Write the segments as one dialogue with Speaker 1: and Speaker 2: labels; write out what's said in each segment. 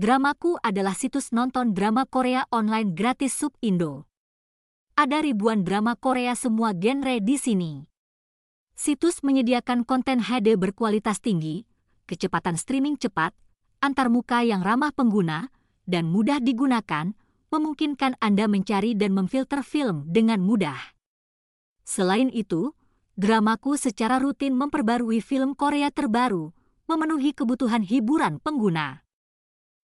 Speaker 1: Dramaku adalah situs nonton drama Korea online gratis sub Indo. Ada ribuan drama Korea semua genre di sini. Situs menyediakan konten HD berkualitas tinggi, kecepatan streaming cepat, antarmuka yang ramah pengguna, dan mudah digunakan, memungkinkan Anda mencari dan memfilter film dengan mudah. Selain itu, Dramaku secara rutin memperbarui film Korea terbaru, memenuhi kebutuhan hiburan pengguna.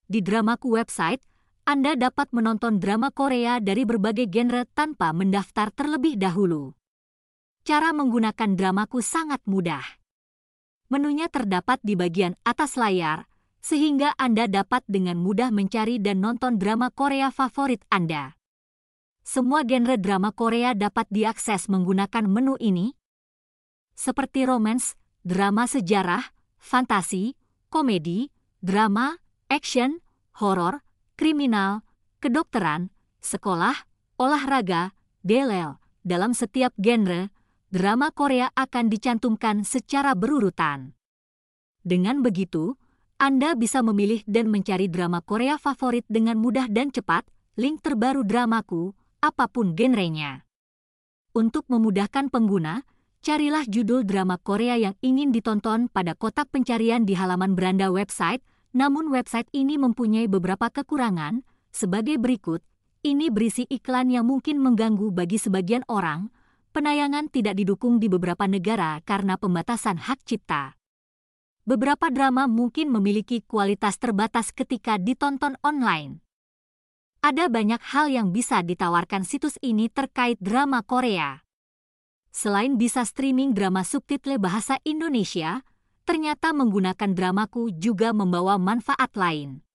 Speaker 1: Di Dramaku website, Anda dapat menonton drama Korea dari berbagai genre tanpa mendaftar terlebih dahulu. Cara menggunakan Dramaku sangat mudah. Menunya terdapat di bagian atas layar, sehingga Anda dapat dengan mudah mencari dan nonton drama Korea favorit Anda. Semua genre drama Korea dapat diakses menggunakan menu ini, seperti romance, drama sejarah, fantasi, komedi, drama, action, horor, kriminal, kedokteran, sekolah, olahraga, delel. Dalam setiap genre, drama Korea akan dicantumkan secara berurutan. Dengan begitu, Anda bisa memilih dan mencari drama Korea favorit dengan mudah dan cepat, link terbaru dramaku, apa pun genrenya. Untuk memudahkan pengguna, carilah judul drama Korea yang ingin ditonton pada kotak pencarian di halaman beranda website namun website ini mempunyai beberapa kekurangan, sebagai berikut, ini berisi iklan yang mungkin mengganggu bagi sebagian orang, penayangan tidak didukung di beberapa negara karena pembatasan hak cipta. Beberapa drama mungkin memiliki kualitas terbatas ketika ditonton online. Ada banyak hal yang bisa ditawarkan situs ini terkait drama Korea. Selain bisa streaming drama subtitle bahasa Indonesia, ternyata menggunakan dramaku juga membawa manfaat lain.